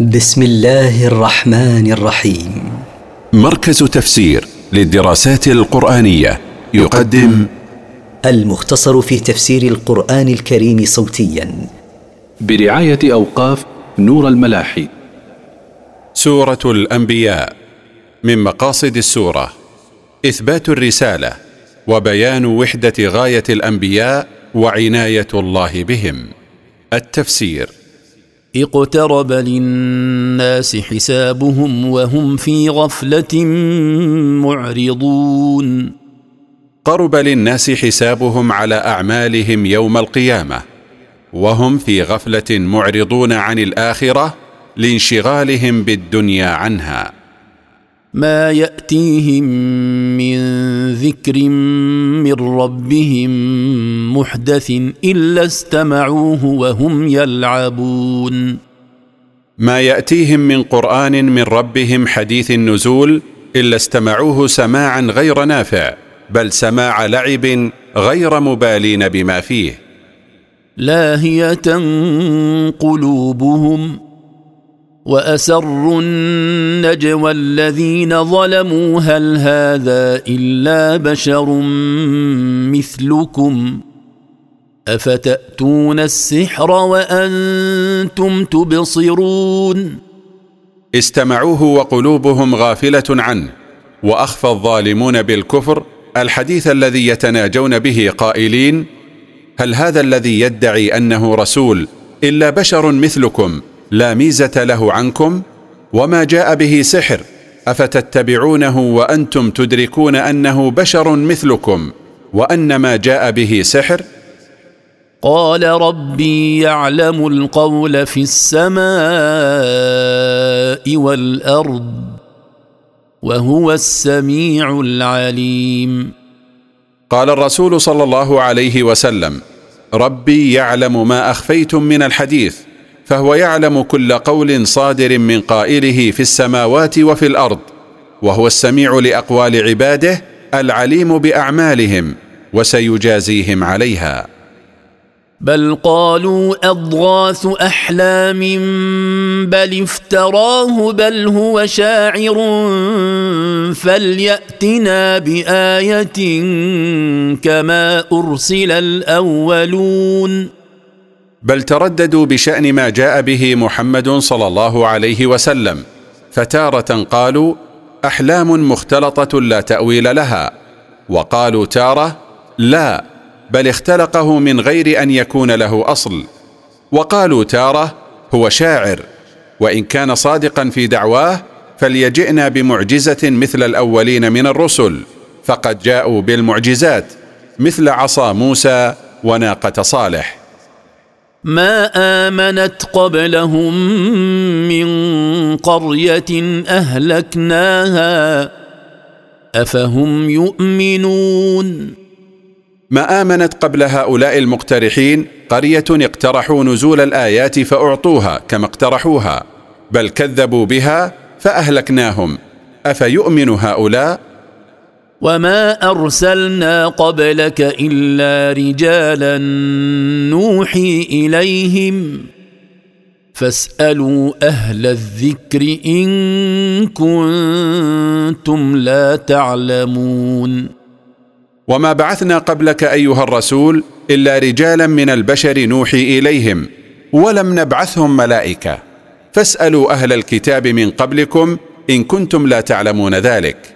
بسم الله الرحمن الرحيم. مركز تفسير للدراسات القرآنية يقدم المختصر في تفسير القرآن الكريم صوتيا. برعاية أوقاف نور الملاحي. سورة الأنبياء من مقاصد السورة. إثبات الرسالة وبيان وحدة غاية الأنبياء وعناية الله بهم. التفسير. اقترب للناس حسابهم وهم في غفلة معرضون. قرب للناس حسابهم على أعمالهم يوم القيامة وهم في غفلة معرضون عن الآخرة لانشغالهم بالدنيا عنها. ما يأتيهم من ذكر من ربهم محدث إلا استمعوه وهم يلعبون. ما يأتيهم من قرآن من ربهم حديث النزول إلا استمعوه سماعا غير نافع بل سماع لعب غير مبالين بما فيه. لاهية قلوبهم وأسروا النجوى الذين ظلموا هل هذا إلا بشر مثلكم؟ أفتأتون السحر وأنتم تبصرون؟ استمعوه وقلوبهم غافلة عنه وأخفى الظالمون بالكفر الحديث الذي يتناجون به قائلين هل هذا الذي يدعي أنه رسول إلا بشر مثلكم؟ لا ميزة له عنكم وما جاء به سحر أفتتبعونه وأنتم تدركون أنه بشر مثلكم وأن ما جاء به سحر؟ قال ربي يعلم القول في السماء والأرض وهو السميع العليم. قال الرسول صلى الله عليه وسلم ربي يعلم ما أخفيتم من الحديث فهو يعلم كل قول صادر من قائله في السماوات وفي الأرض وهو السميع لأقوال عباده العليم بأعمالهم وسيجازيهم عليها. بل قالوا أضغاث أحلام بل افتراه بل هو شاعر فليأتنا بآية كما أرسل الأولون. بل ترددوا بشأن ما جاء به محمد صلى الله عليه وسلم فتارة قالوا أحلام مختلطة لا تأويل لها وقالوا تارة لا بل اختلقه من غير أن يكون له أصل وقالوا تارة هو شاعر وإن كان صادقا في دعواه فليجئنا بمعجزة مثل الأولين من الرسل فقد جاءوا بالمعجزات مثل عصا موسى وناقة صالح. ما آمنت قبلهم من قرية أهلكناها. أفهم يؤمنون؟ ما آمنت قبل هؤلاء المقترحين؟ قرية اقترحوا نزول الآيات فأعطوها كما اقترحوها بل كذبوا بها فأهلكناهم. أفيؤمن هؤلاء؟ وما ارسلنا قبلك الا رجالا نوحي اليهم فاسالوا أهل الذكر ان كنتم لا تعلمون وما بعثنا قبلك ايها الرسول الا رجالا من البشر نوحي اليهم ولم نبعثهم ملائكه فاسالوا أهل الكتاب من قبلكم ان كنتم لا تعلمون ذلك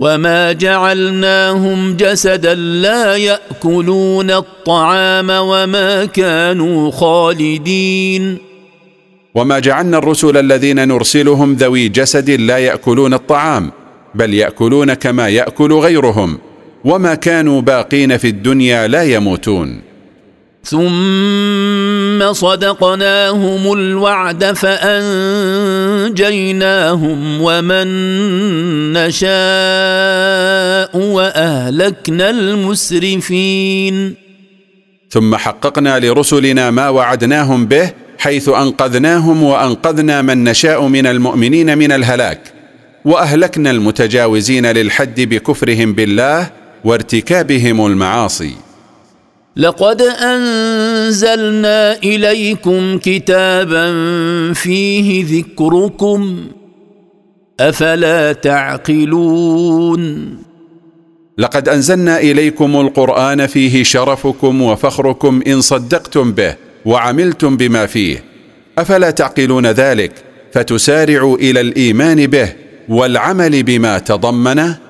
وما جعلناهم جسدا لا ياكلون الطعام وما كانوا خالدين وما جعلنا الرسل الذين نرسلهم ذوي جسد لا ياكلون الطعام بل ياكلون كما ياكل غيرهم وما كانوا باقين في الدنيا لا يموتون ثم صدقناهم الوعد فأنجيناهم ومن نشاء وأهلكنا المسرفين. ثم حققنا لرسلنا ما وعدناهم به حيث أنقذناهم وأنقذنا من نشاء من المؤمنين من الهلاك وأهلكنا المتجاوزين للحد بكفرهم بالله وارتكابهم المعاصي. لقد أنزلنا إليكم كتابا فيه ذكركم. أفلا تعقلون؟ لقد أنزلنا إليكم القرآن فيه شرفكم وفخركم إن صدقتم به وعملتم بما فيه. أفلا تعقلون ذلك؟ فتسارعوا إلى الإيمان به والعمل بما تضمنه.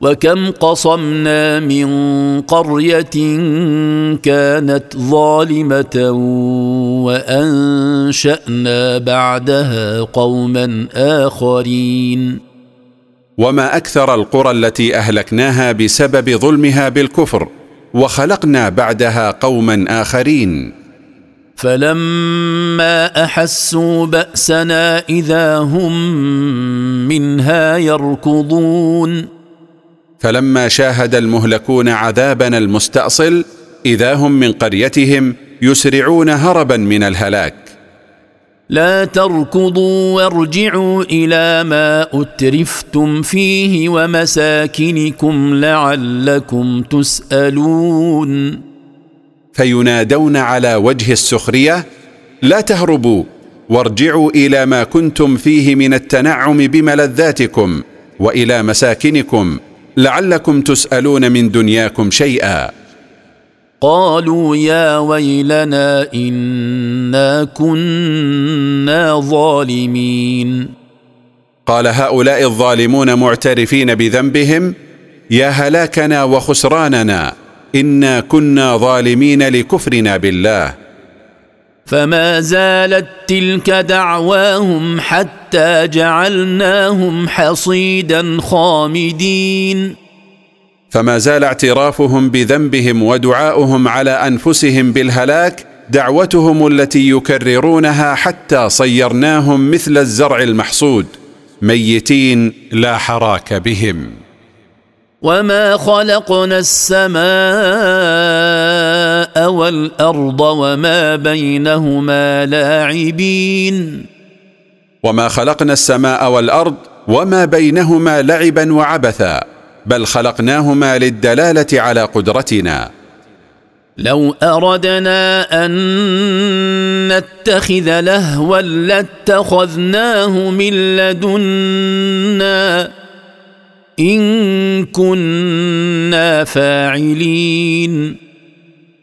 وكم قصمنا من قرية كانت ظالمة وأنشأنا بعدها قوما آخرين. وما أكثر القرى التي أهلكناها بسبب ظلمها بالكفر وخلقنا بعدها قوما آخرين. فلما أحسوا بأسنا إذا هم منها يركضون. فلما شاهد المهلكون عذابنا المستأصل إذا هم من قريتهم يسرعون هربا من الهلاك. لا تركضوا وارجعوا إلى ما أترفتم فيه ومساكنكم لعلكم تسألون. فينادون على وجه السخرية لا تهربوا وارجعوا إلى ما كنتم فيه من التنعم بملذاتكم وإلى مساكنكم. لعلكم تسألون من دنياكم شيئا. قالوا يا ويلنا إنا كنا ظالمين. قال هؤلاء الظالمون معترفين بذنبهم يا هلاكنا وخسراننا إنا كنا ظالمين لكفرنا بالله. فما زالت تلك دعواهم حتى جعلناهم حصيدا خامدين. فما زال اعترافهم بذنبهم ودعاؤهم على أنفسهم بالهلاك دعوتهم التي يكررونها حتى صيرناهم مثل الزرع المحصود ميتين لا حراك بهم. وما خلقنا السماء والارض وما بينهما لاعبين وما خلقنا السماء والارض وما بينهما لعبا وعبثا بل خلقناهما للدلاله على قدرتنا. لو اردنا ان نتخذ لهوا لاتخذناه من لدنا إن كنا فاعلين.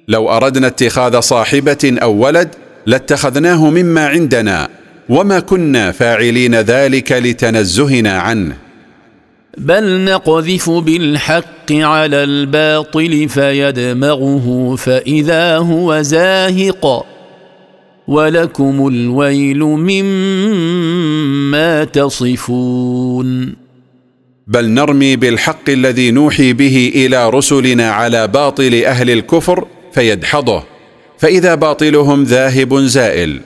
لو أردنا اتخاذ صاحبة أو ولد لاتخذناه مما عندنا وما كنا فاعلين ذلك لتنزهنا عنه. بل نقذف بالحق على الباطل فيدمغه فإذا هو زاهق ولكم الويل مما تصفون. بل نرمي بالحق الذي نوحي به إلى رسلنا على باطل أهل الكفر فيدحضه. فإذا باطلهم ذاهب زائل.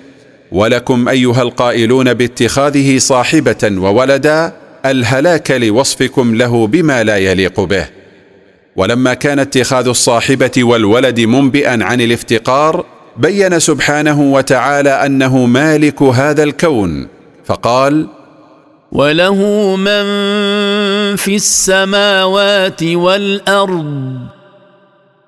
ولكم أيها القائلون باتخاذه صاحبة وولدا الهلاك لوصفكم له بما لا يليق به. ولما كان اتخاذ الصاحبة والولد منبئا عن الافتقار بين سبحانه وتعالى أنه مالك هذا الكون. فقال وله من في السماوات والأرض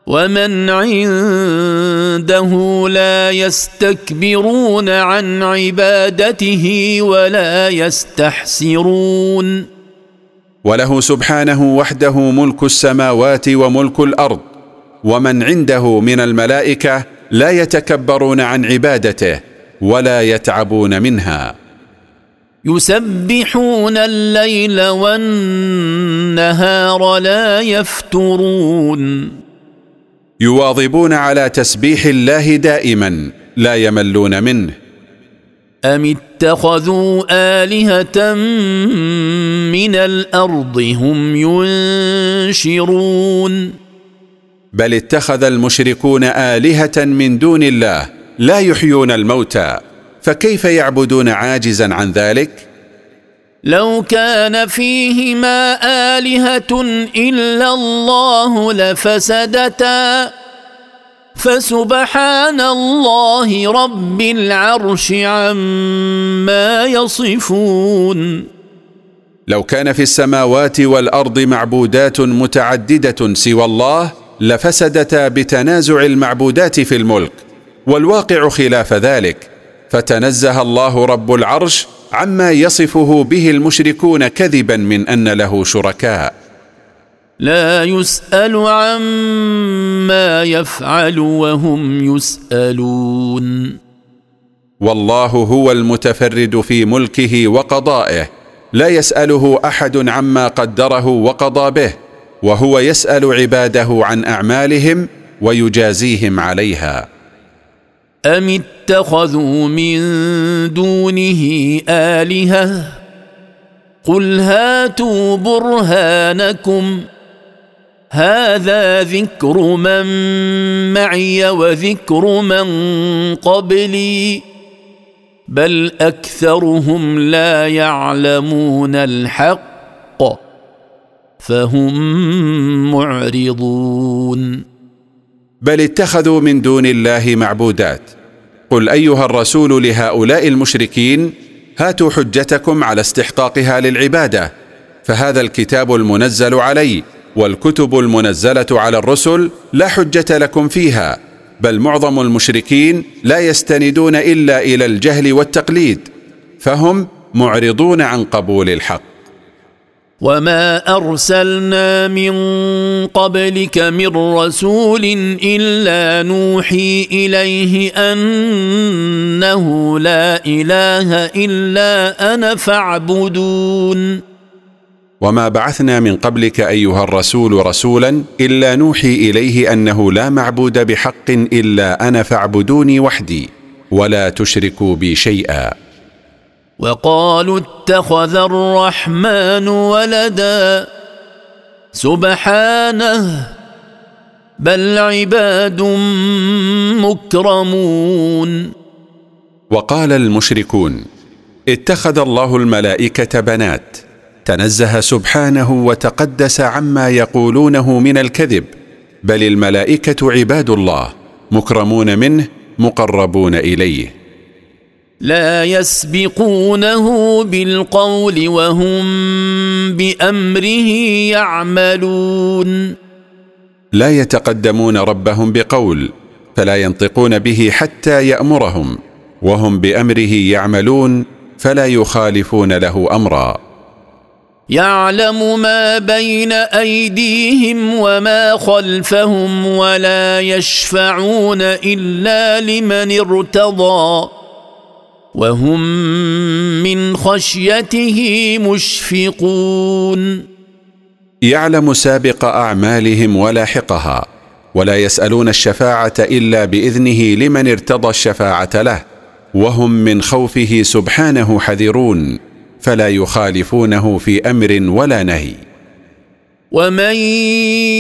ومن عنده لا يستكبرون عن عبادته ولا يستحسرون. وله سبحانه وحده ملك السماوات وملك الأرض ومن عنده من الملائكة لا يتكبرون عن عبادته ولا يتعبون منها. يسبحون الليل والنهار لا يفترون. يواظبون على تسبيح الله دائما لا يملون منه. أم اتخذوا آلهة من الأرض هم ينشرون؟ بل اتخذ المشركون آلهة من دون الله لا يحيون الموتى. فكيف يعبدون عاجزا عن ذلك؟ لو كان فيهما آلهة إلا الله لفسدتا. فسبحان الله رب العرش عما يصفون. لو كان في السماوات والأرض معبودات متعددة سوى الله لفسدتا بتنازع المعبودات في الملك والواقع خلاف ذلك. فتنزه الله رب العرش عما يصفه به المشركون كذبا من أن له شركاء. لا يسأل عما يفعل وهم يسألون. والله هو المتفرد في ملكه وقضائه لا يسأله أحد عما قدره وقضى به وهو يسأل عباده عن أعمالهم ويجازيهم عليها. ام اتخذوا من دونه الهه قل هاتوا برهانكم هذا ذكر من معي وذكر من قبلي بل اكثرهم لا يعلمون الحق فهم معرضون بل اتخذوا من دون الله معبودات. قل أيها الرسول لهؤلاء المشركين هاتوا حجتكم على استحقاقها للعبادة. فهذا الكتاب المنزل علي والكتب المنزلة على الرسل لا حجة لكم فيها. بل معظم المشركين لا يستندون إلا إلى الجهل والتقليد. فهم معرضون عن قبول الحق. وما ارسلنا من قبلك من رسول الا نوحي اليه انه لا اله الا أنا فاعبدون. وما بعثنا من قبلك ايها الرسول رسولا الا نوحي اليه انه لا معبود بحق الا أنا فاعبدوني وحدي ولا تشركوا بي شيئا. وقالوا اتخذ الرحمن ولدا سبحانه بل عباد مكرمون. وقال المشركون اتخذ الله الملائكة بنات تنزه سبحانه وتقدس عما يقولونه من الكذب بل الملائكة عباد الله مكرمون منه مقربون إليه. لا يسبقونه بالقول وهم بأمره يعملون. لا يتقدمون ربهم بقول فلا ينطقون به حتى يأمرهم وهم بأمره يعملون فلا يخالفون له أمرا. يعلم ما بين أيديهم وما خلفهم ولا يشفعون إلا لمن ارتضى. وهم من خشيته مشفقون. يعلم سابق أعمالهم ولاحقها ولا يسألون الشفاعة إلا بإذنه لمن ارتضى الشفاعة له وهم من خوفه سبحانه حذرون فلا يخالفونه في أمر ولا نهي. ومن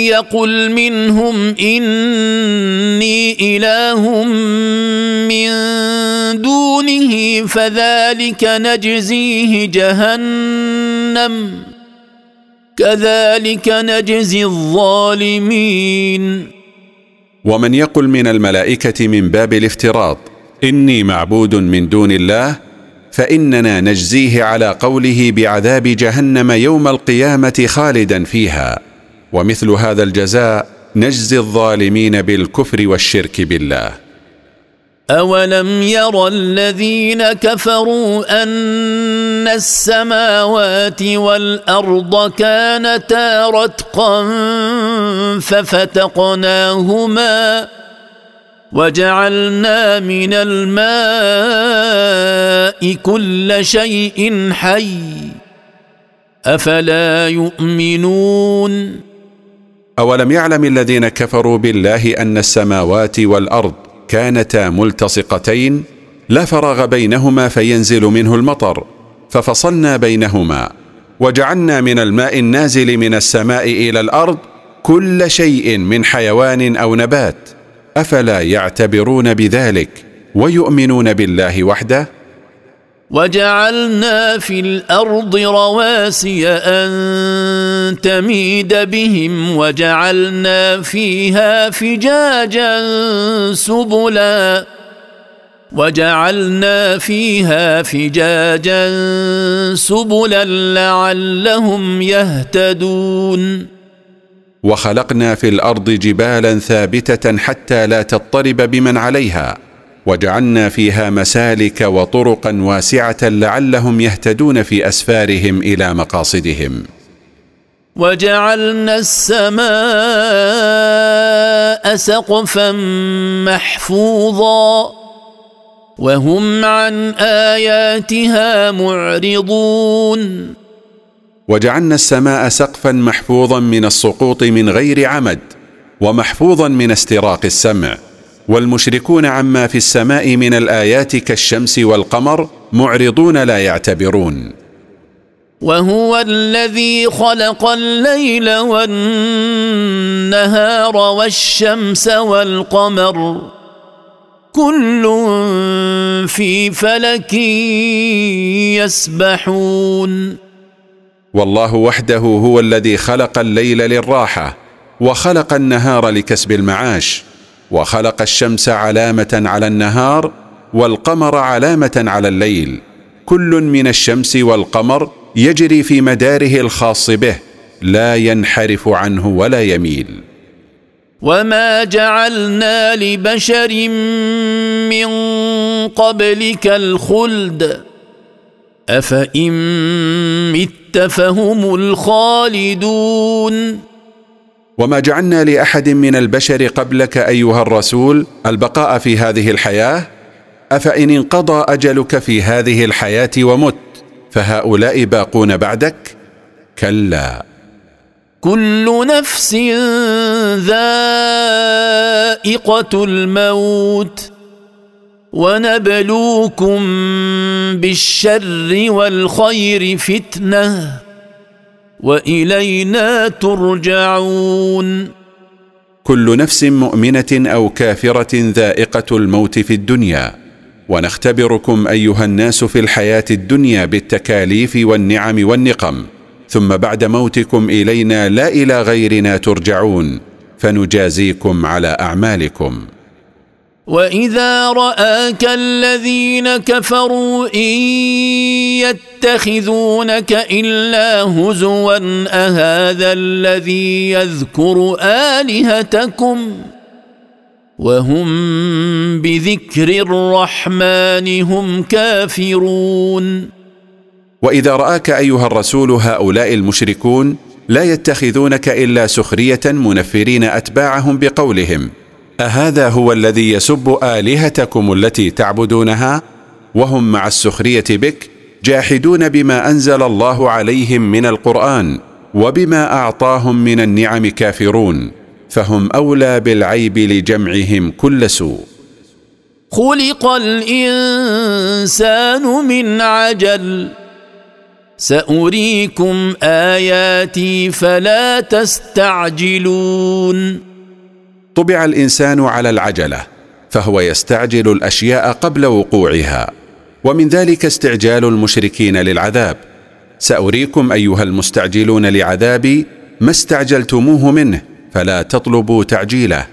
يقل منهم اني اله من دونه فذلك نجزيه جهنم كذلك نجزي الظالمين ومن يقل من الملائكه من باب الافتراض اني معبود من دون الله فإننا نجزيه على قوله بعذاب جهنم يوم القيامة خالدا فيها. ومثل هذا الجزاء نجزي الظالمين بالكفر والشرك بالله. أولم ير الذين كفروا أن السماوات والأرض كانتا رتقا ففتقناهما وجعلنا من الماء كل شيء حي أفلا يؤمنون؟ أولم يعلم الذين كفروا بالله أن السماوات والأرض كانتا ملتصقتين؟ لا فراغ بينهما فينزل منه المطر ففصلنا بينهما وجعلنا من الماء النازل من السماء إلى الأرض كل شيء من حيوان أو نبات. أفلا يعتبرون بذلك ويؤمنون بالله وحده؟ وجعلنا في الأرض رواسي أن تميد بهم وجعلنا فيها فجاجا سبلا. وجعلنا فيها فجاجا سبلا لعلهم يهتدون. وخلقنا في الأرض جبالا ثابتة حتى لا تضطرب بمن عليها وجعلنا فيها مسالك وطرقا واسعة لعلهم يهتدون في أسفارهم إلى مقاصدهم. وجعلنا السماء سقفا محفوظا وهم عن آياتها معرضون. وجعلنا السماء سقفا محفوظا من السقوط من غير عمد ومحفوظا من استراق السمع. والمشركون عما في السماء من الآيات كالشمس والقمر معرضون لا يعتبرون. وهو الذي خلق الليل والنهار والشمس والقمر. كل في فلك يسبحون. والله وحده هو الذي خلق الليل للراحة وخلق النهار لكسب المعاش وخلق الشمس علامة على النهار والقمر علامة على الليل. كل من الشمس والقمر يجري في مداره الخاص به لا ينحرف عنه ولا يميل. وما جعلنا لبشر من قبلك الخلد أفإن مت فهم الخالدون. وما جعلنا لأحد من البشر قبلك أيها الرسول البقاء في هذه الحياة أفإن انقضى أجلك في هذه الحياة ومت فهؤلاء باقون بعدك؟ كلا. كل نفس ذائقة الموت. ونبلوكم بالشر والخير فتنة وإلينا ترجعون. كل نفس مؤمنة أو كافرة ذائقة الموت في الدنيا ونختبركم أيها الناس في الحياة الدنيا بالتكاليف والنعم والنقم ثم بعد موتكم إلينا لا إلى غيرنا ترجعون فنجازيكم على أعمالكم. وإذا رآك الذين كفروا إن يتخذونك إلا هزوا أهذا الذي يذكر آلهتكم؟ وهم بذكر الرحمن هم كافرون. وإذا رآك أيها الرسول هؤلاء المشركون لا يتخذونك إلا سخرية منفرين أتباعهم بقولهم. أهذا هو الذي يسب آلهتكم التي تعبدونها؟ وهم مع السخرية بك جاحدون بما أنزل الله عليهم من القرآن وبما أعطاهم من النعم كافرون فهم أولى بالعيب لجمعهم كل سوء. خلق الإنسان من عجل. سأريكم آياتي فلا تستعجلون. طبع الإنسان على العجلة فهو يستعجل الأشياء قبل وقوعها. ومن ذلك استعجال المشركين للعذاب. سأريكم أيها المستعجلون لعذابي ما استعجلتموه منه فلا تطلبوا تعجيله.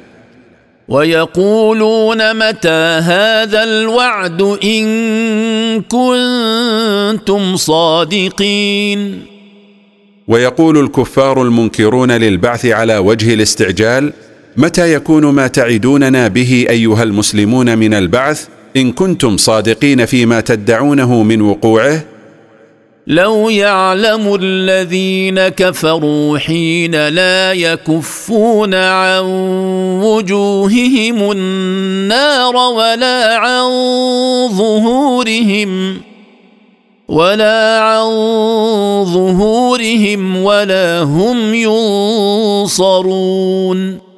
ويقولون متى هذا الوعد إن كنتم صادقين؟ ويقول الكفار المنكرون للبعث على وجه الاستعجال متى يكون ما تعدوننا به أيها المسلمون من البعث إن كنتم صادقين فيما تدعونه من وقوعه؟ لو يعلم الذين كفروا حين لا يكفون عن وجوههم النار ولا عن ظهورهم ولا عن ظهورهم ولا هم ينصرون.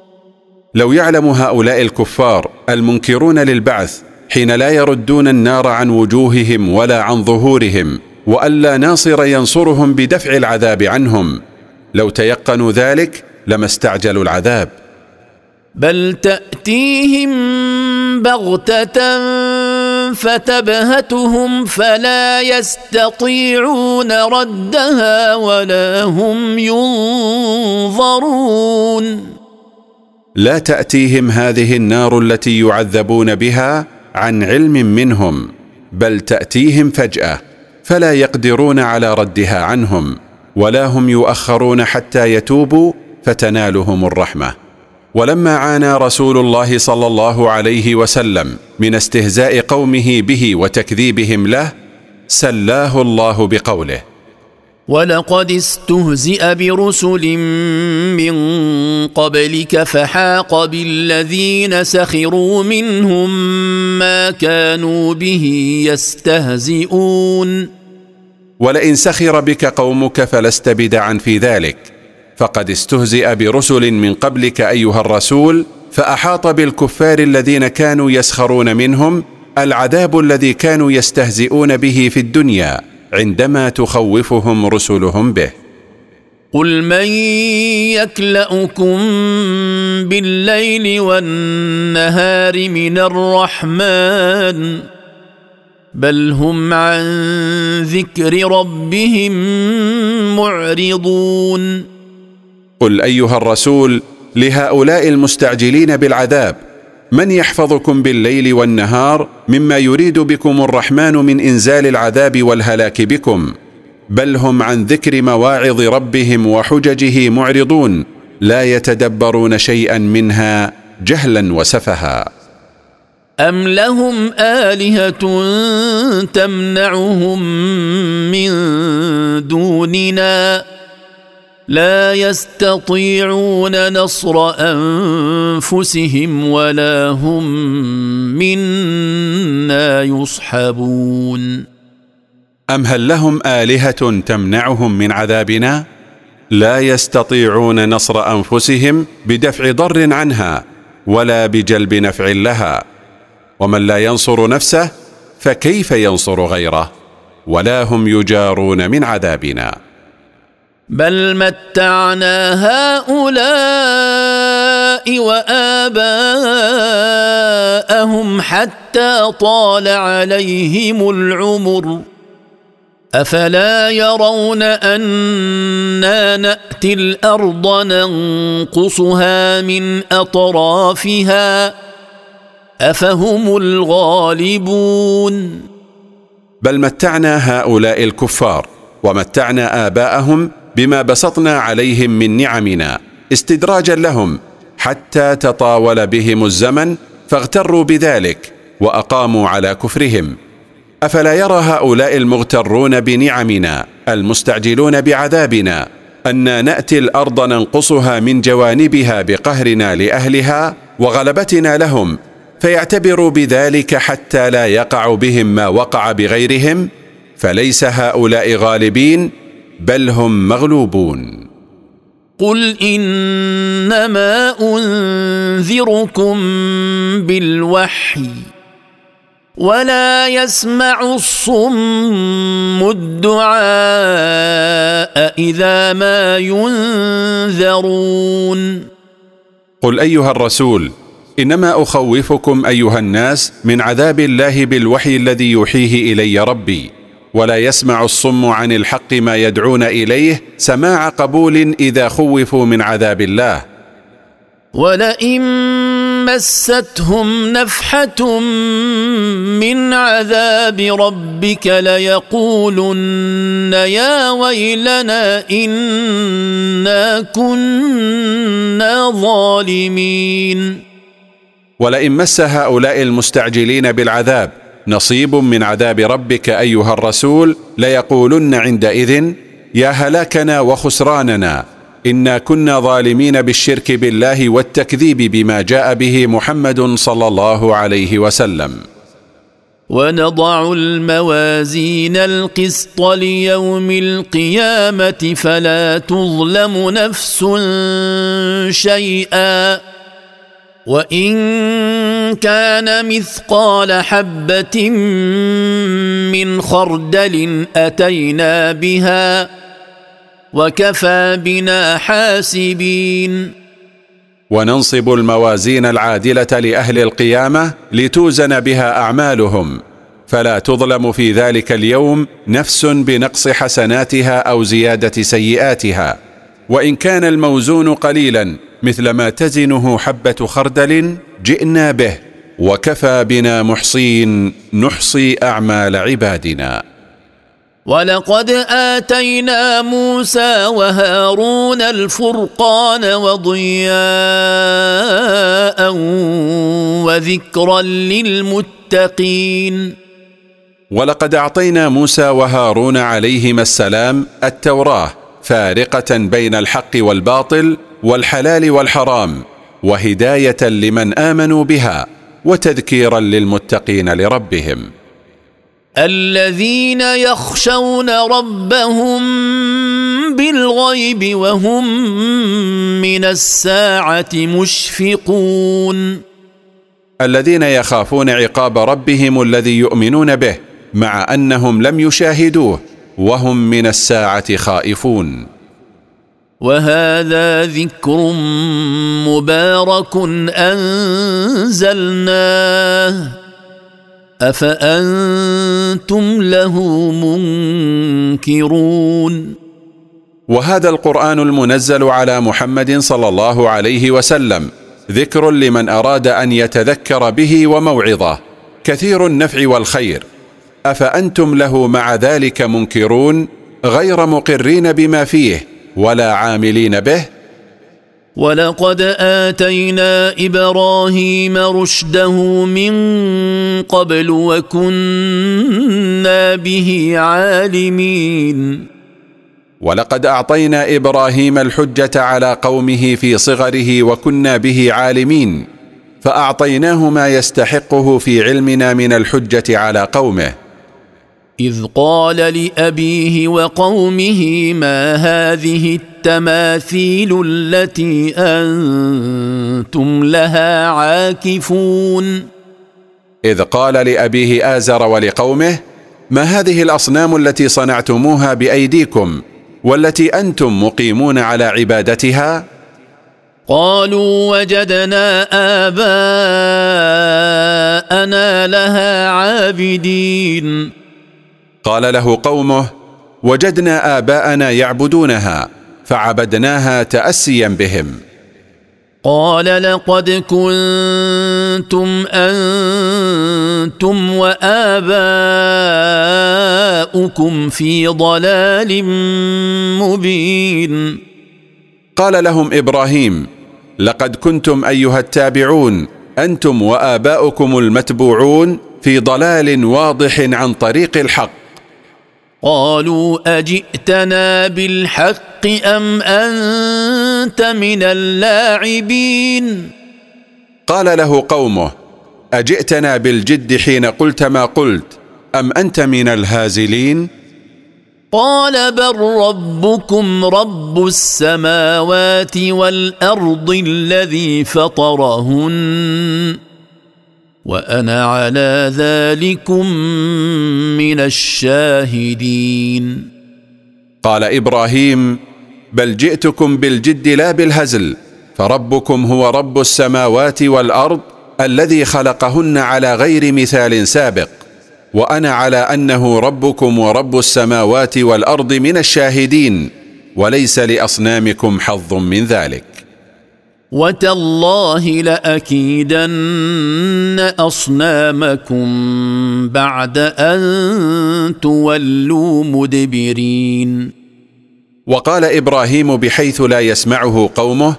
لو يعلم هؤلاء الكفار المنكرون للبعث حين لا يردون النار عن وجوههم ولا عن ظهورهم وألا ناصر ينصرهم بدفع العذاب عنهم لو تيقنوا ذلك لما استعجلوا العذاب. بل تأتيهم بغتة فتبهتهم فلا يستطيعون ردها ولا هم ينظرون. لا تأتيهم هذه النار التي يعذبون بها عن علم منهم بل تأتيهم فجأة فلا يقدرون على ردها عنهم ولا هم يؤخرون حتى يتوبوا فتنالهم الرحمة. ولما عانى رسول الله صلى الله عليه وسلم من استهزاء قومه به وتكذيبهم له سلاه الله بقوله. ولقد استهزئ برسل من قبلك فحاق بالذين سخروا منهم ما كانوا به يستهزئون ولئن سخر بك قومك فلست بدعا في ذلك. فقد استهزئ برسل من قبلك ايها الرسول فاحاط بالكفار الذين كانوا يسخرون منهم العذاب الذي كانوا يستهزئون به في الدنيا. عندما تخوفهم رسلهم به. قل من يكلأكم بالليل والنهار من الرحمن بل هم عن ذكر ربهم معرضون. قل أيها الرسول لهؤلاء المستعجلين بالعذاب. من يحفظكم بالليل والنهار مما يريد بكم الرحمن من إنزال العذاب والهلاك بكم بل هم عن ذكر مواعظ ربهم وحججه معرضون لا يتدبرون شيئا منها جهلا وسفها. أم لهم آلهة تمنعهم من دوننا؟ لا يستطيعون نصر أنفسهم ولا هم منا يصحبون. أم هل لهم آلهة تمنعهم من عذابنا؟ لا يستطيعون نصر أنفسهم بدفع ضر عنها ولا بجلب نفع لها. ومن لا ينصر نفسه فكيف ينصر غيره؟ ولا هم يجارون من عذابنا. بل متعنا هؤلاء وآباءهم حتى طال عليهم العمر. أفلا يرون أنا نأتي الأرض ننقصها من أطرافها؟ أفهم الغالبون. بل متعنا هؤلاء الكفار ومتعنا آباءهم بما بسطنا عليهم من نعمنا استدراجا لهم حتى تطاول بهم الزمن فاغتروا بذلك وأقاموا على كفرهم. أفلا يرى هؤلاء المغترون بنعمنا المستعجلون بعذابنا أن نأتي الأرض ننقصها من جوانبها بقهرنا لأهلها وغلبتنا لهم فيعتبروا بذلك حتى لا يقع بهم ما وقع بغيرهم؟ فليس هؤلاء غالبين بل هم مغلوبون. قل إنما أنذركم بالوحي ولا يسمع الصم الدعاء إذا ما ينذرون. قل أيها الرسول إنما أخوفكم أيها الناس من عذاب الله بالوحي الذي يوحيه إلي ربي. ولا يسمع الصم عن الحق ما يدعون إليه سماع قبول إذا خوفوا من عذاب الله. ولئن مستهم نفحه من عذاب ربك ليقولن يا ويلنا انا كنا ظالمين. ولئن مس هؤلاء المستعجلين بالعذاب نصيب من عذاب ربك أيها الرسول ليقولن عندئذ يا هلاكنا وخسراننا إنا كنا ظالمين بالشرك بالله والتكذيب بما جاء به محمد صلى الله عليه وسلم. ونضع الموازين القسط ليوم القيامة فلا تظلم نفس شيئا. وان كان مثقال حبه من خردل اتينا بها وكفى بنا حاسبين وننصب الموازين العادله لاهل القيامه لتوزن بها اعمالهم فلا تظلم في ذلك اليوم نفس بنقص حسناتها أو زياده سيئاتها وان كان الموزون قليلا مثل ما تزنه حبة خردل جئنا به وكفى بنا محصين نحصي أعمال عبادنا. ولقد آتينا موسى وهارون الفرقان وضياء وذكرا للمتقين. ولقد أعطينا موسى وهارون عليهما السلام التوراة فارقة بين الحق والباطل والحلال والحرام وهداية لمن آمنوا بها وتذكيرا للمتقين لربهم. الذين يخشون ربهم بالغيب وهم من الساعة مشفقون. الذين يخافون عقاب ربهم الذي يؤمنون به مع أنهم لم يشاهدوه وهم من الساعة خائفون. وهذا ذكر مبارك أنزلناه. أفأنتم له منكرون؟ وهذا القرآن المنزل على محمد صلى الله عليه وسلم ذكر لمن أراد أن يتذكر به وموعظه كثير النفع والخير. أفأنتم له مع ذلك منكرون غير مقرين بما فيه؟ ولا عاملين به. ولقد آتينا إبراهيم رشده من قبل وكنا به عالمين. ولقد أعطينا إبراهيم الحجة على قومه في صغره وكنا به عالمين. فأعطيناه ما يستحقه في علمنا من الحجة على قومه. إذ قال لأبيه وقومه ما هذه التماثيل التي أنتم لها عاكفون؟ إذ قال لأبيه آزر ولقومه ما هذه الأصنام التي صنعتموها بأيديكم والتي أنتم مقيمون على عبادتها؟ قالوا وجدنا آباءنا لها عابدين. قال له قومه وجدنا آباءنا يعبدونها فعبدناها تأسيا بهم. قال لقد كنتم أنتم وآباؤكم في ضلال مبين. قال لهم إبراهيم لقد كنتم أيها التابعون أنتم وآباؤكم المتبوعون في ضلال واضح عن طريق الحق. قالوا أجئتنا بالحق أم أنت من اللاعبين؟ قال له قومه أجئتنا بالجد حين قلت ما قلت أم أنت من الهازلين؟ قال بل ربكم رب السماوات والأرض الذي فطرهن. وأنا على ذلكم من الشاهدين. قال إبراهيم بل جئتكم بالجد لا بالهزل فربكم هو رب السماوات والأرض الذي خلقهن على غير مثال سابق وأنا على أنه ربكم ورب السماوات والأرض من الشاهدين وليس لأصنامكم حظ من ذلك. وتالله لأكيدن أصنامكم بعد أن تولوا مدبرين. وقال إبراهيم بحيث لا يسمعه قومه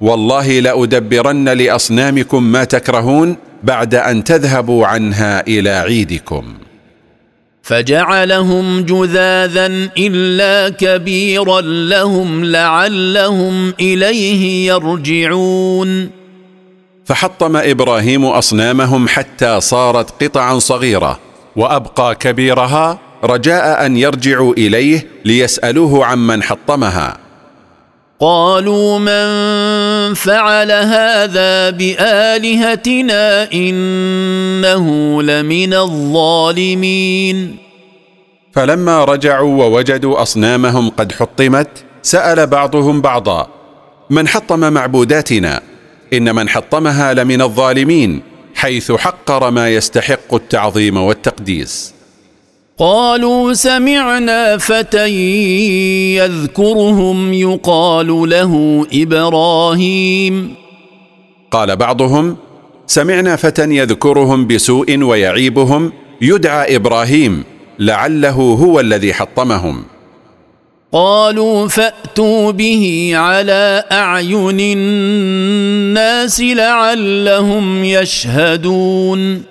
والله لأدبرن لأصنامكم ما تكرهون بعد أن تذهبوا عنها إلى عيدكم. فجعلهم جذاذا إلا كبيرا لهم لعلهم إليه يرجعون. فحطم إبراهيم أصنامهم حتى صارت قطعا صغيرة وأبقى كبيرها رجاء أن يرجعوا إليه ليسألوه عمن حطمها. قالوا من فعل هذا بآلهتنا إنه لمن الظالمين. فلما رجعوا ووجدوا أصنامهم قد حطمت سأل بعضهم بعضا من حطم معبوداتنا؟ إن من حطمها لمن الظالمين حيث حقر ما يستحق التعظيم والتقديس. قالوا سمعنا فتى يذكرهم يقال له إبراهيم. قال بعضهم سمعنا فتى يذكرهم بسوء ويعيبهم يدعى إبراهيم لعله هو الذي حطمهم. قالوا فأتوا به على أعين الناس لعلهم يشهدون.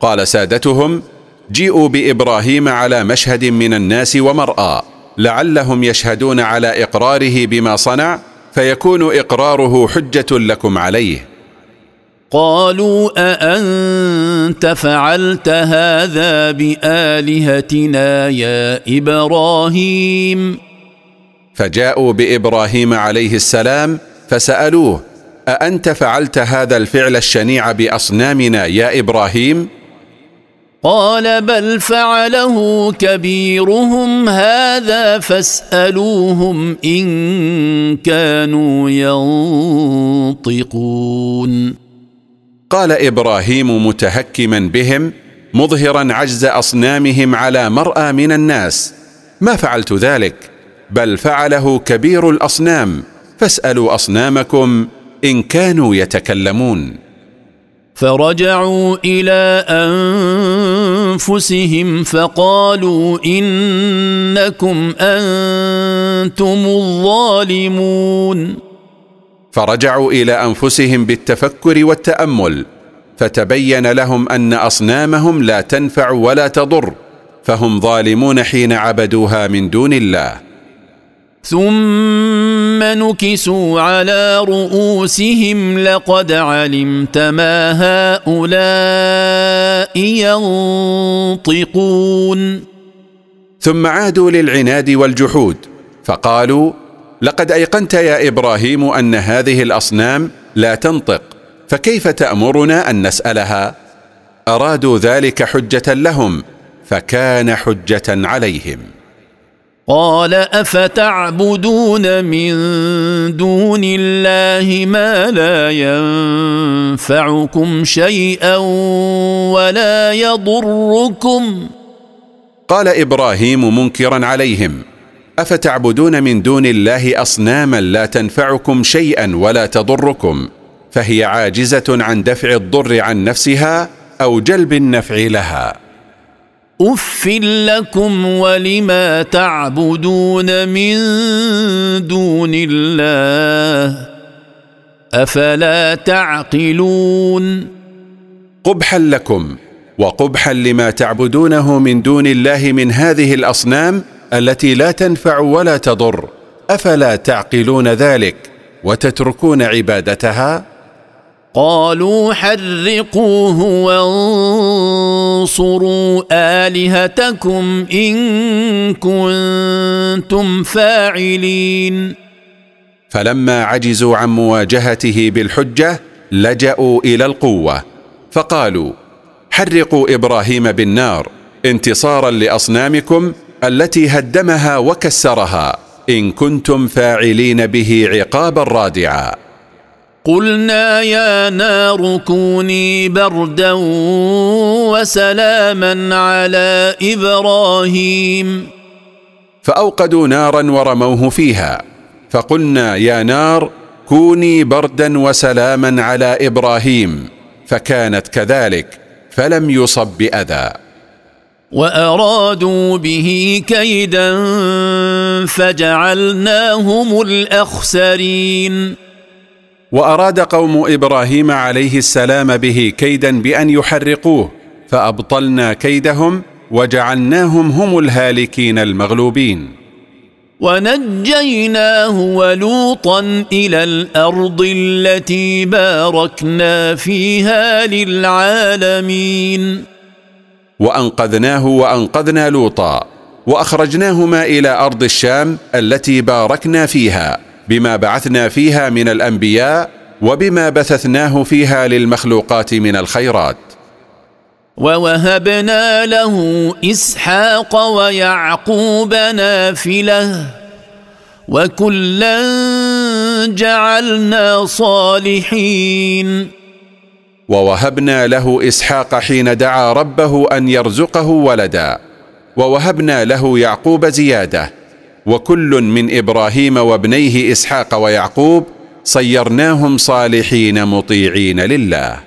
قال سادتهم جيءوا بإبراهيم على مشهد من الناس ومرأى لعلهم يشهدون على إقراره بما صنع فيكون إقراره حجة لكم عليه. قالوا أأنت فعلت هذا بآلهتنا يا إبراهيم؟ فجاءوا بإبراهيم عليه السلام فسألوه أأنت فعلت هذا الفعل الشنيع بأصنامنا يا إبراهيم؟ قال بل فعله كبيرهم هذا فاسألوهم إن كانوا ينطقون. قال إبراهيم متهكما بهم مظهرا عجز أصنامهم على مرأى من الناس. ما فعلت ذلك؟ بل فعله كبير الأصنام. فاسألوا أصنامكم إن كانوا يتكلمون. فرجعوا إلى أنفسهم فقالوا إنكم أنتم الظالمون. فرجعوا إلى أنفسهم بالتفكر والتأمل فتبين لهم أن أصنامهم لا تنفع ولا تضر فهم ظالمون حين عبدوها من دون الله. ثم نكسوا على رؤوسهم لقد علمت ما هؤلاء ينطقون ثم عادوا للعناد والجحود فقالوا لقد ايقنت يا إبراهيم ان هذه الاصنام لا تنطق فكيف تامرنا ان نسالها؟ ارادوا ذلك حجه لهم فكان حجه عليهم. قال أفتعبدون من دون الله ما لا ينفعكم شيئا ولا يضركم؟ قال إبراهيم منكرا عليهم أفتعبدون من دون الله أصناما لا تنفعكم شيئا ولا تضركم فهي عاجزة عن دفع الضر عن نفسها أو جلب النفع لها. اف لكم ولما تعبدون من دون الله افلا تعقلون قبحا لكم وقبحا لما تعبدونه من دون الله من هذه الاصنام التي لا تنفع ولا تضر افلا تعقلون ذلك وتتركون عبادتها قالوا حرقوه وانصروا آلهتكم إن كنتم فاعلين. فلما عجزوا عن مواجهته بالحجة لجأوا إلى القوة فقالوا حرقوا إبراهيم بالنار انتصارا لأصنامكم التي هدمها وكسرها إن كنتم فاعلين به عقابا رادعا. قلنا يا نار كوني بردا وسلاما على إبراهيم. فأوقدوا نارا ورموه فيها. فقلنا يا نار كوني بردا وسلاما على إبراهيم. فكانت كذلك فلم يصب بأذى. وأرادوا به كيدا فجعلناهم الأخسرين. وأراد قوم إبراهيم عليه السلام به كيدا بأن يحرقوه فأبطلنا كيدهم وجعلناهم هم الهالكين المغلوبين. ونجيناه ولوطا إلى الأرض التي باركنا فيها للعالمين. وأنقذناه وأنقذنا لوطا وأخرجناهما إلى أرض الشام التي باركنا فيها. بما بعثنا فيها من الأنبياء وبما بثثناه فيها للمخلوقات من الخيرات. ووهبنا له إسحاق ويعقوب نافلة وكلا جعلنا صالحين. ووهبنا له إسحاق حين دعا ربه أن يرزقه ولدا. ووهبنا له يعقوب زيادة. وكل من إبراهيم وابنيه إسحاق ويعقوب صيرناهم صالحين مطيعين لله.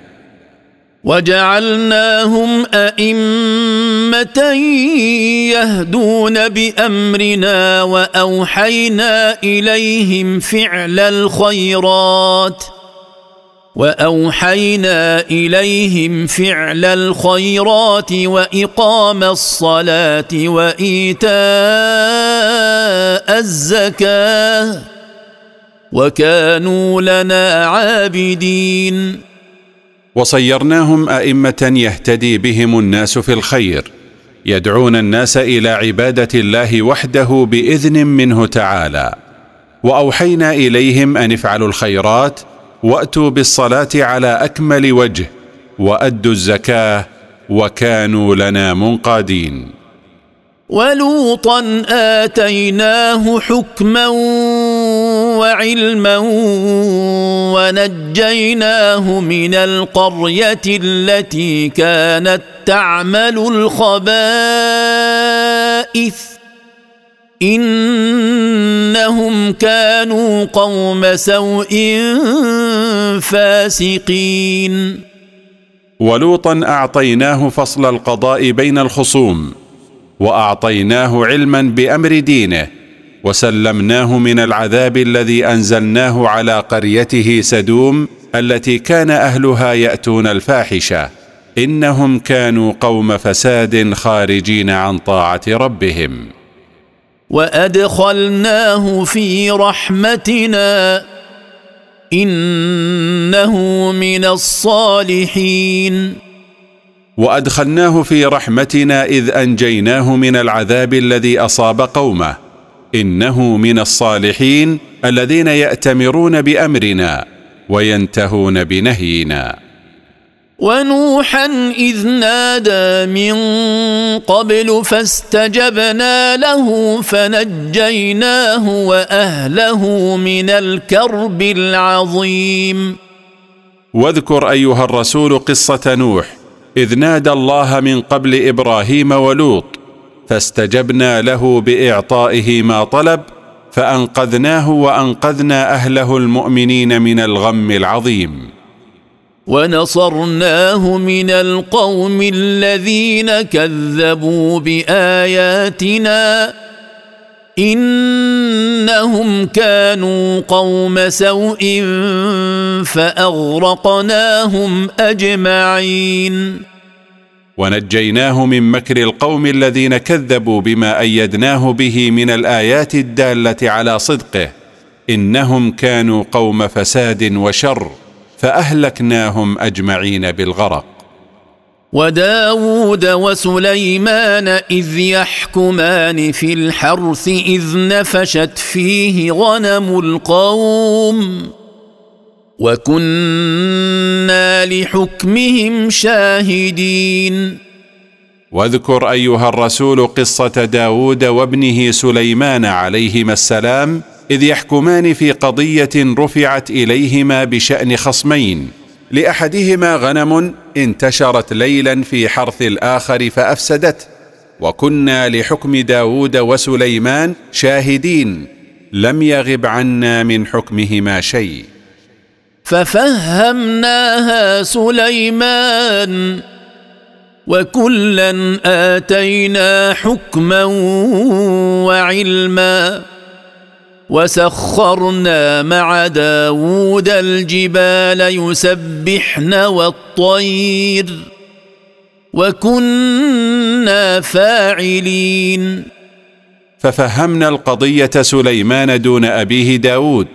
وجعلناهم أئمة يهدون بأمرنا وأوحينا إليهم فعل الخيرات. وأوحينا إليهم فعل الخيرات وإقام الصلاة وإيتاء الزكاة وكانوا لنا عابدين. وصيرناهم أئمة يهتدي بهم الناس في الخير يدعون الناس إلى عبادة الله وحده بإذن منه تعالى. وأوحينا إليهم أن افعلوا الخيرات واتوا بالصلاة على أكمل وجه وأدوا الزكاة وكانوا لنا منقادين. ولوطا آتيناه حكما وعلما ونجيناه من القرية التي كانت تعمل الخبائث. إنهم كانوا قوم سوء فاسقين. ولوطا أعطيناه فصل القضاء بين الخصوم وأعطيناه علما بأمر دينه وسلمناه من العذاب الذي أنزلناه على قريته سدوم التي كان أهلها يأتون الفاحشة. إنهم كانوا قوم فساد خارجين عن طاعة ربهم. وادخلناه في رحمتنا انه من الصالحين وادخلناه في رحمتنا اذ انجيناه من العذاب الذي اصاب قومه. انه من الصالحين الذين ياتمرون بامرنا وينتهون بنهينا. ونوحا إذ نادى من قبل فاستجبنا له فنجيناه وأهله من الكرب العظيم. واذكر أيها الرسول قصة نوح. إذ نادى الله من قبل إبراهيم ولوط فاستجبنا له بإعطائه ما طلب فأنقذناه وأنقذنا أهله المؤمنين من الغم العظيم. ونصرناه من القوم الذين كذبوا بآياتنا إنهم كانوا قوم سوء فأغرقناهم أجمعين. ونجيناه من مكر القوم الذين كذبوا بما أيدناه به من الآيات الدالة على صدقه إنهم كانوا قوم فساد وشر. فأهلكناهم أجمعين بالغرق. وداود وسليمان إذ يحكمان في الحرث إذ نفشت فيه غنم القوم وكنا لحكمهم شاهدين. واذكر أيها الرسول قصة داود وابنه سليمان عليهما السلام إذ يحكمان في قضية رفعت إليهما بشأن خصمين. لأحدهما غنم انتشرت ليلا في حرث الآخر فافسدته وكنا لحكم داود وسليمان شاهدين. لم يغب عنا من حكمهما شيء. ففهمناها سليمان. وكلا آتينا حكما وعلما. وسخرنا مع داود الجبال يسبحن والطير وكنا فاعلين. ففهمنا القضية سليمان دون أبيه داود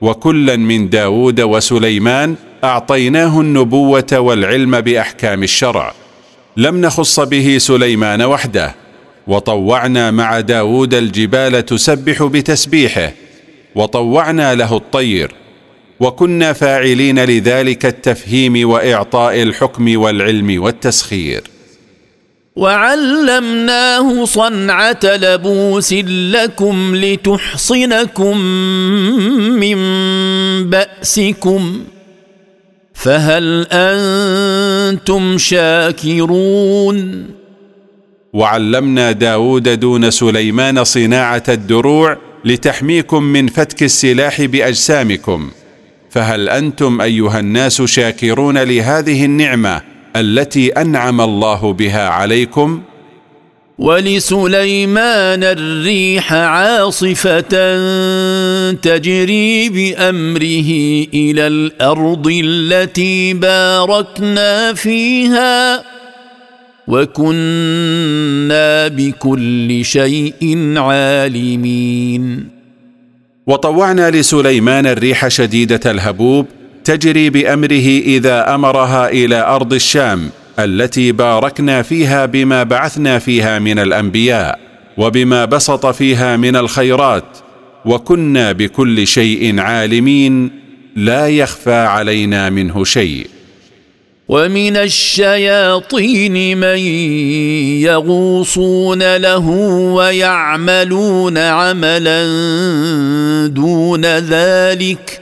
وكلا من داود وسليمان أعطيناه النبوة والعلم بأحكام الشرع لم نخص به سليمان وحده. وطوعنا مع داود الجبال تسبح بتسبيحه وطوعنا له الطير وكنا فاعلين لذلك التفهيم وإعطاء الحكم والعلم والتسخير. وعلمناه صنعة لبوس لكم لتحصنكم من بأسكم فهل أنتم شاكرون؟ وعلمنا داود دون سليمان صناعة الدروع لتحميكم من فتك السلاح بأجسامكم. فهل أنتم أيها الناس شاكرون لهذه النعمة التي أنعم الله بها عليكم؟ ولسليمان الريح عاصفة تجري بأمره إلى الأرض التي باركنا فيها. وكنا بكل شيء عالمين. وطوعنا لسليمان الريح شديدة الهبوب تجري بأمره إذا أمرها إلى أرض الشام التي باركنا فيها بما بعثنا فيها من الأنبياء وبما بسط فيها من الخيرات. وكنا بكل شيء عالمين لا يخفى علينا منه شيء. ومن الشياطين من يغوصون له ويعملون عملا دون ذلك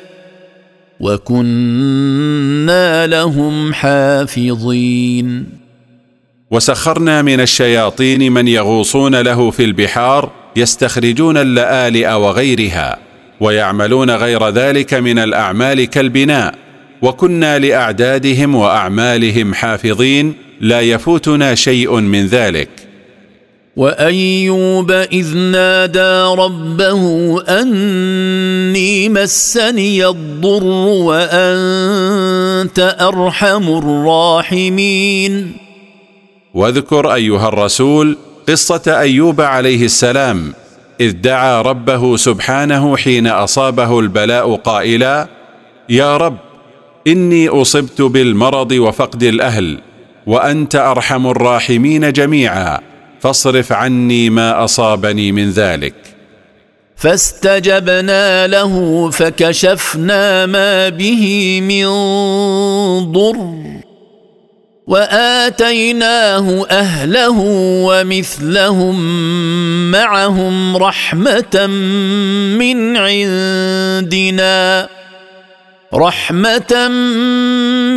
وكنا لهم حافظين. وسخرنا من الشياطين من يغوصون له في البحار يستخرجون اللآلئ وغيرها ويعملون غير ذلك من الأعمال كالبناء. وكنا لأعدادهم وأعمالهم حافظين لا يفوتنا شيء من ذلك. وأيوب إذ نادى ربه أني مسني الضر وأنت أرحم الراحمين. واذكر أيها الرسول قصة أيوب عليه السلام إذ دعا ربه سبحانه حين أصابه البلاء قائلا يا رب إني أصبت بالمرض وفقد الأهل وأنت أرحم الراحمين جميعا فاصرف عني ما أصابني من ذلك. فاستجبنا له فكشفنا ما به من ضر وآتيناه أهله ومثلهم معهم رحمة من عندنا. رحمة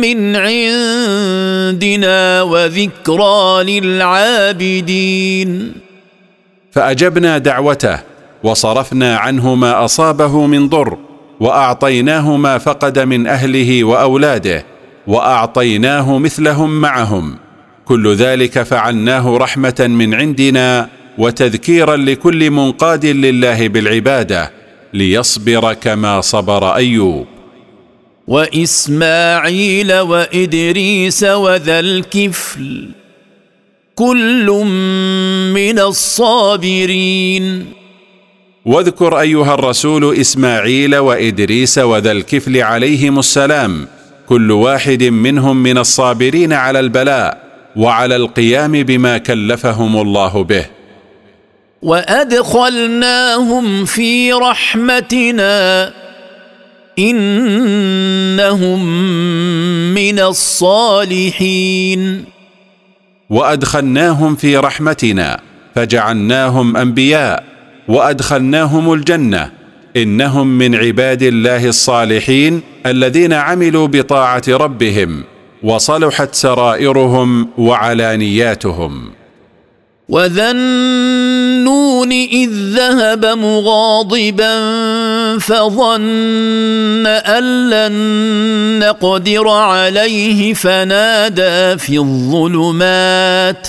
من عندنا وذكرى للعابدين. فأجبنا دعوته وصرفنا عنه ما أصابه من ضر وأعطيناه ما فقد من أهله وأولاده وأعطيناه مثلهم معهم. كل ذلك فعلناه رحمة من عندنا وتذكيرا لكل منقاد لله بالعبادة ليصبر كما صبر أيوب. وإسماعيل وإدريس وذا الكفل كل من الصابرين. واذكر أيها الرسول إسماعيل وإدريس وذا الكفل عليهم السلام كل واحد منهم من الصابرين على البلاء وعلى القيام بما كلفهم الله به. وأدخلناهم في رحمتنا. إنهم من الصالحين. وأدخلناهم في رحمتنا فجعلناهم أنبياء وأدخلناهم الجنة. إنهم من عباد الله الصالحين الذين عملوا بطاعة ربهم وصلحت سرائرهم وعلانياتهم. وذا النون إذ ذهب مغاضبا فظن أن لن نقدر عليه فنادى في الظلمات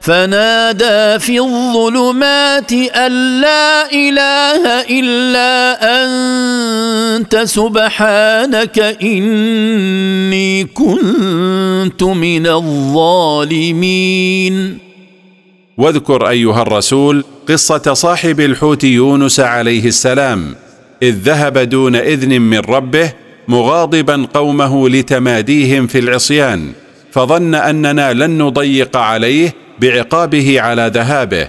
فنادى في الظلمات أن لا إله إلا أنت سبحانك إني كنت من الظالمين. واذكر أيها الرسول قصة صاحب الحوت يونس عليه السلام إذ ذهب دون إذن من ربه مغاضبا قومه لتماديهم في العصيان فظن أننا لن نضيق عليه بعقابه على ذهابه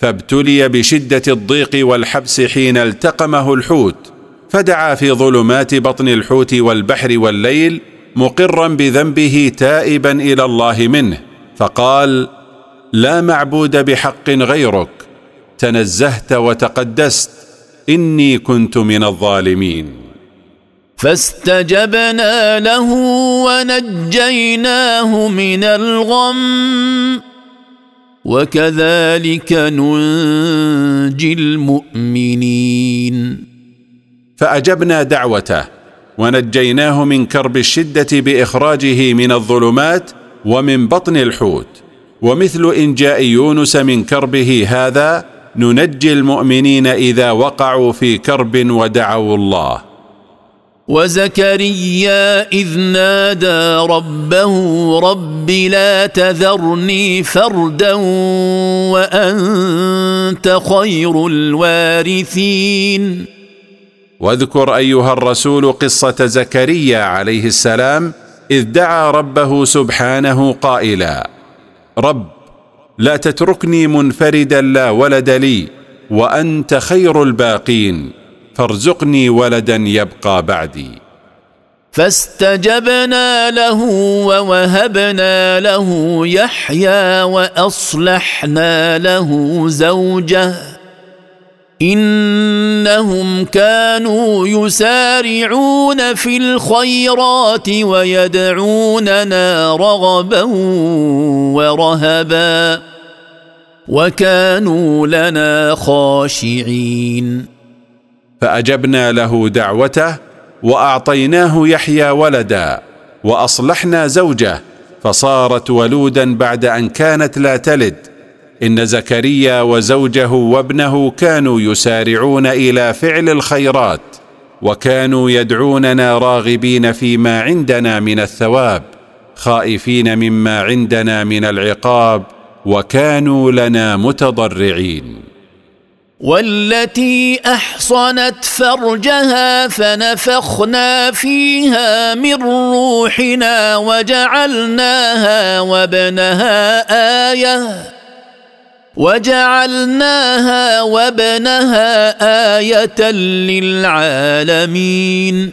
فابتلي بشدة الضيق والحبس حين التقمه الحوت فدعا في ظلمات بطن الحوت والبحر والليل مقرا بذنبه تائبا إلى الله منه فقال لا معبود بحق غيرك تنزهت وتقدست إني كنت من الظالمين. فاستجبنا له ونجيناه من الغم وكذلك ننجي المؤمنين. فأجبنا دعوته ونجيناه من كرب الشدة بإخراجه من الظلمات ومن بطن الحوت ومثل انجاء يونس من كربه هذا ننجي المؤمنين إذا وقعوا في كرب ودعوا الله. وزكريا إذ نادى ربه رب لا تذرني فردا وأنت خير الوارثين. واذكر أيها الرسول قصة زكريا عليه السلام إذ دعا ربه سبحانه قائلا رب لا تتركني منفردا لا ولد لي وأنت خير الباقين فارزقني ولدا يبقى بعدي. فاستجبنا له ووهبنا له يحيى وأصلحنا له زوجه. إنهم كانوا يسارعون في الخيرات ويدعوننا رغبا ورهبا وكانوا لنا خاشعين. فأجبنا له دعوته وأعطيناه يحيى ولدا وأصلحنا زوجه فصارت ولودا بعد أن كانت لا تلد. إن زكريا وزوجه وابنه كانوا يسارعون إلى فعل الخيرات وكانوا يدعوننا راغبين فيما عندنا من الثواب خائفين مما عندنا من العقاب وكانوا لنا متضرعين. والتي أحصنت فرجها فنفخنا فيها من روحنا وجعلناها وابنها آية. وجعلناها وابنها آية للعالمين.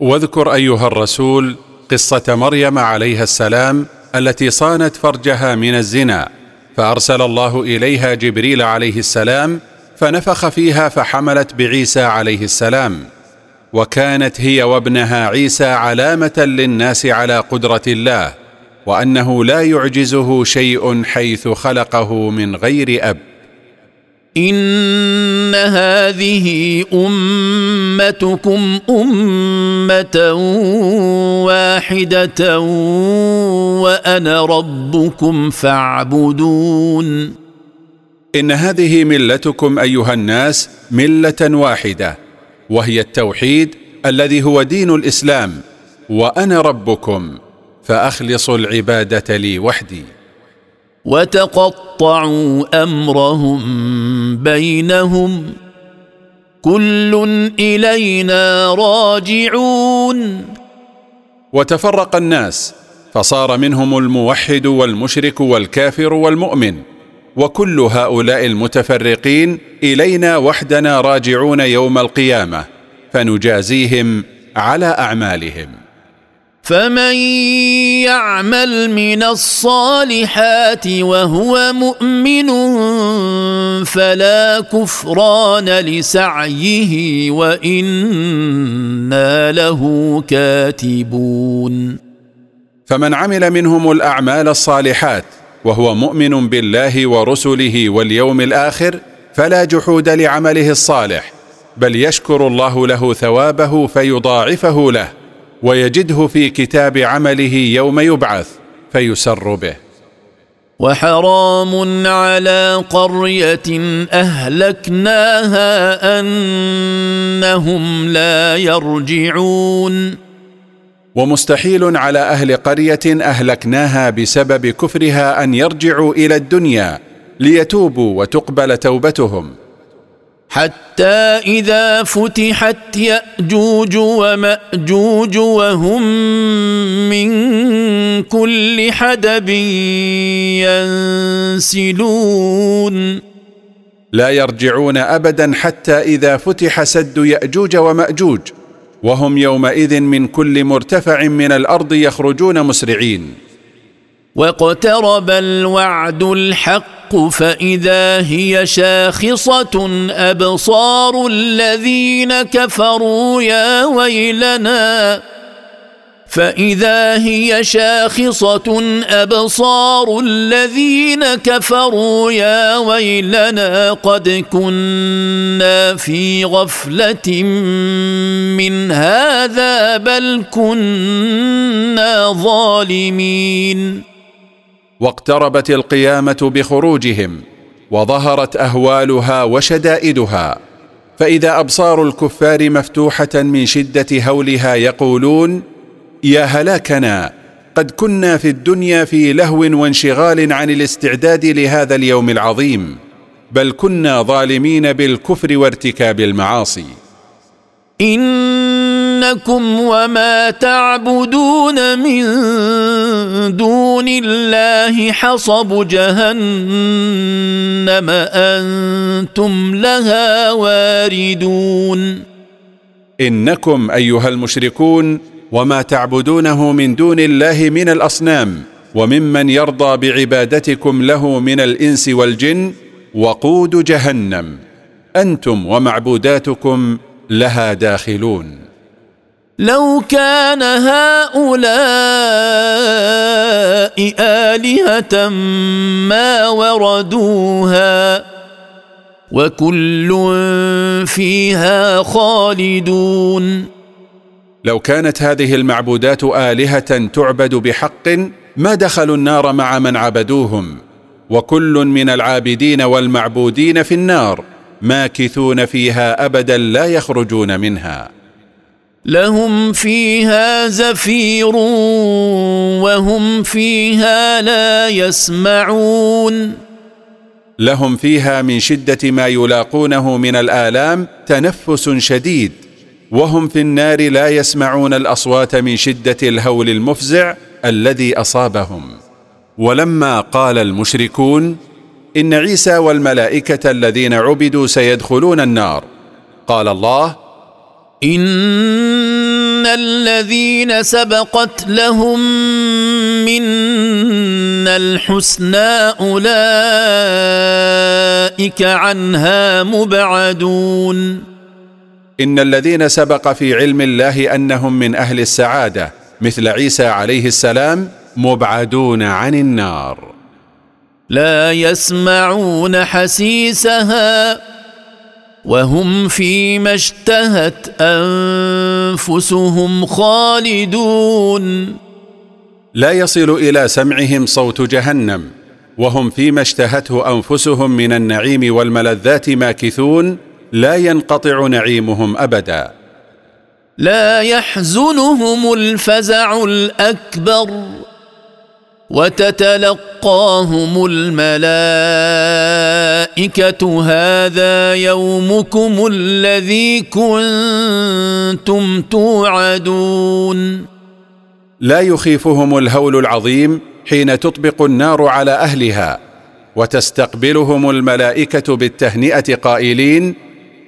واذكر أيها الرسول قصة مريم عليها السلام التي صانت فرجها من الزنا فأرسل الله إليها جبريل عليه السلام فنفخ فيها فحملت بعيسى عليه السلام. وكانت هي وابنها عيسى علامة للناس على قدرة الله وأنه لا يعجزه شيء حيث خلقه من غير أب. إن هذه أمتكم أمة واحدة وأنا ربكم فاعبدون. إن هذه ملتكم أيها الناس ملة واحدة وهي التوحيد الذي هو دين الإسلام وأنا ربكم. فاخلصوا العبادة لي وحدي. وتقطعوا أمرهم بينهم. كل إلينا راجعون. وتفرق الناس فصار منهم الموحد والمشرك والكافر والمؤمن. وكل هؤلاء المتفرقين إلينا وحدنا راجعون يوم القيامة فنجازيهم على أعمالهم. فمن يعمل من الصالحات وهو مؤمن فلا كفران لسعيه وإنا له كاتبون. فمن عمل منهم الأعمال الصالحات وهو مؤمن بالله ورسله واليوم الآخر فلا جحود لعمله الصالح بل يشكر الله له ثوابه فيضاعفه له. ويجده في كتاب عمله يوم يبعث فيسر به. وحرام على قرية أهلكناها أنهم لا يرجعون. ومستحيل على أهل قرية أهلكناها بسبب كفرها أن يرجعوا إلى الدنيا ليتوبوا وتقبل توبتهم. حتى إذا فتحت يأجوج ومأجوج وهم من كل حدب ينسلون. لا يرجعون ابدا حتى إذا فتح سد يأجوج ومأجوج وهم يومئذ من كل مرتفع من الأرض يخرجون مسرعين. واقترب الوعد الحق فإذا هي شاخصة أبصار الذين كفروا يا ويلنا فإذا هي شاخصة أبصار الذين كفروا يا ويلنا قد كنا في غفلة من هذا بل كنا ظالمين واقتربت القيامة بخروجهم وظهرت أهوالها وشدائدها. فإذا أبصار الكفار مفتوحة من شدة هولها يقولون يا هلاكنا قد كنا في الدنيا في لهو وانشغال عن الاستعداد لهذا اليوم العظيم بل كنا ظالمين بالكفر وارتكاب المعاصي. انكم وما تعبدون من دون الله حصب جهنم أنتم لها واردون. إنكم أيها المشركون وما تعبدونه من دون الله من الأصنام وممن يرضى بعبادتكم له من الإنس والجن وقود جهنم. أنتم ومعبوداتكم لها داخلون. لو كان هؤلاء آلهة ما وردوها وكل فيها خالدون. لو كانت هذه المعبودات آلهة تعبد بحق ما دخلوا النار مع من عبدوهم؟ وكل من العابدين والمعبودين في النار ماكثون فيها ابدا لا يخرجون منها. لهم فيها زفير وهم فيها لا يسمعون. لهم فيها من شدة ما يلاقونه من الآلام تنفس شديد وهم في النار لا يسمعون الأصوات من شدة الهول المفزع الذي أصابهم. ولما قال المشركون إن عيسى والملائكة الذين عبدوا سيدخلون النار قال الله إن الذين سبقت لهم منا الحسنى أولئك عنها مبعدون. إن الذين سبق في علم الله أنهم من أهل السعادة مثل عيسى عليه السلام مبعدون عن النار. لا يسمعون حسيسها. وهم فيما اشتهت أنفسهم خالدون. لا يصل إلى سمعهم صوت جهنم وهم فيما اشتهته أنفسهم من النعيم والملذات ماكثون لا ينقطع نعيمهم أبدا. لا يحزنهم الفزع الأكبر. وتتلقاهم الملائكة هذا يومكم الذي كنتم توعدون. لا يخيفهم الهول العظيم حين تطبق النار على أهلها وتستقبلهم الملائكة بالتهنئة قائلين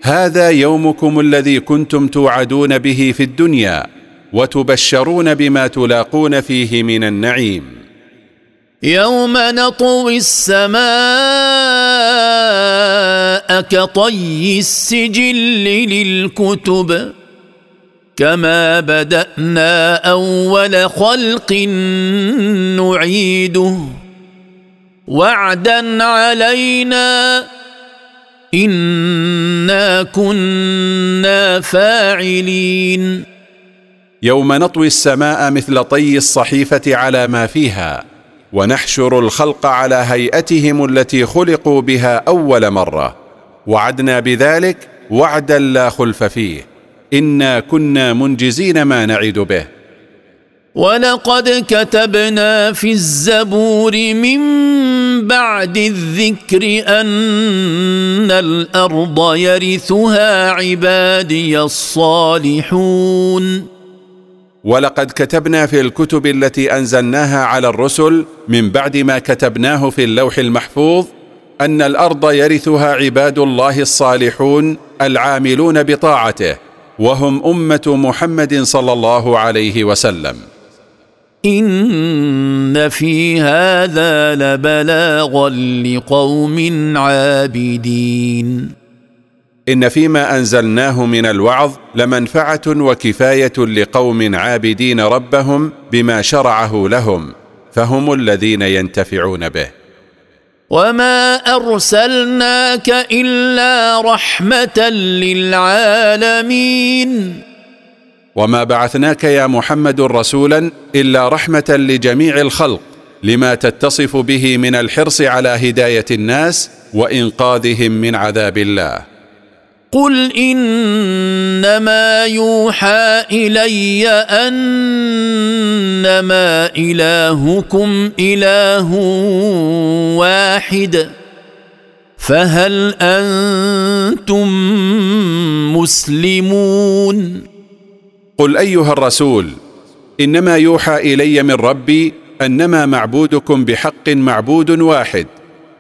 هذا يومكم الذي كنتم توعدون به في الدنيا وتبشرون بما تلاقون فيه من النعيم. يوم نطوي السماء كطي السجل للكتب كما بدأنا أول خلق نعيده. وعدا علينا إنا كنا فاعلين. يوم نطوي السماء مثل طي الصحيفة على ما فيها. ونحشر الخلق على هيئتهم التي خلقوا بها أول مرة. وعدنا بذلك وعدا لا خلف فيه. إنا كنا منجزين ما نعد به. ولقد كتبنا في الزبور من بعد الذكر أن الأرض يرثها عبادي الصالحون. ولقد كتبنا في الكتب التي أنزلناها على الرسل من بعد ما كتبناه في اللوح المحفوظ أن الأرض يرثها عباد الله الصالحون العاملون بطاعته وهم أمة محمد صلى الله عليه وسلم. إن في هذا لبلاغا لقوم عابدين. إن فيما أنزلناه من الوعظ لمنفعة وكفاية لقوم عابدين ربهم بما شرعه لهم فهم الذين ينتفعون به. وما ارسلناك الا رحمه للعالمين. وما بعثناك يا محمد رسولا الا رحمه لجميع الخلق لما تتصف به من الحرص على هدايه الناس وانقاذهم من عذاب الله. قل انما يوحى الي انما الهكم اله واحد فهل أنتم مسلمون قل ايها الرسول انما يوحى الي من ربي انما معبودكم بحق معبود واحد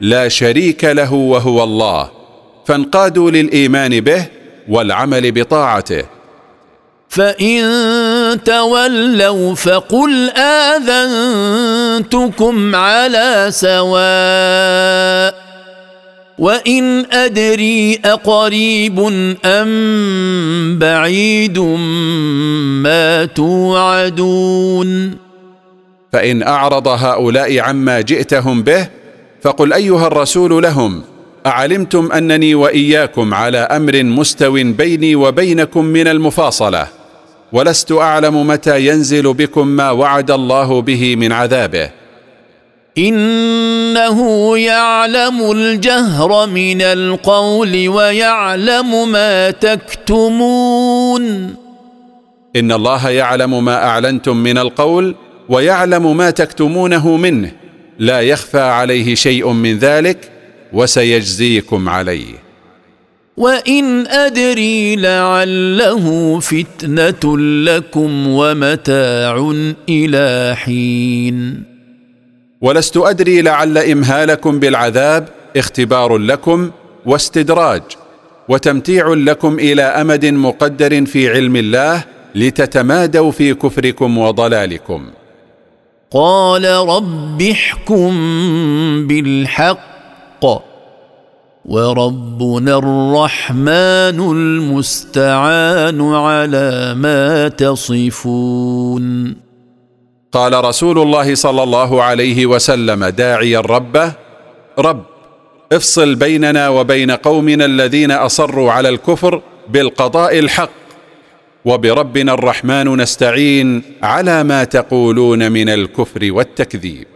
لا شريك له وهو الله فانقادوا للإيمان به والعمل بطاعته. فإن تولوا فقل آذنتكم على سواء وإن أدري أقريب أم بعيد ما توعدون. فإن أعرض هؤلاء عما جئتهم به فقل أيها الرسول لهم أعلمتم أنني وإياكم على أمر مستو بيني وبينكم من المفاصلة ولست أعلم متى ينزل بكم ما وعد الله به من عذابه. إنه يعلم الجهر من القول ويعلم ما تكتمون. إن الله يعلم ما أعلنتم من القول ويعلم ما تكتمونه منه لا يخفى عليه شيء من ذلك وسيجزيكم عليه. وإن أدري لعله فتنة لكم ومتاع إلى حين. ولست أدري لعل إمهالكم بالعذاب اختبار لكم واستدراج وتمتيع لكم إلى أمد مقدر في علم الله لتتمادوا في كفركم وضلالكم. قال رب احكم بالحق وربنا الرحمن المستعان على ما تصفون. قال رسول الله صلى الله عليه وسلم داعيا ربه رب افصل بيننا وبين قومنا الذين أصروا على الكفر بالقضاء الحق. وبربنا الرحمن نستعين على ما تقولون من الكفر والتكذيب.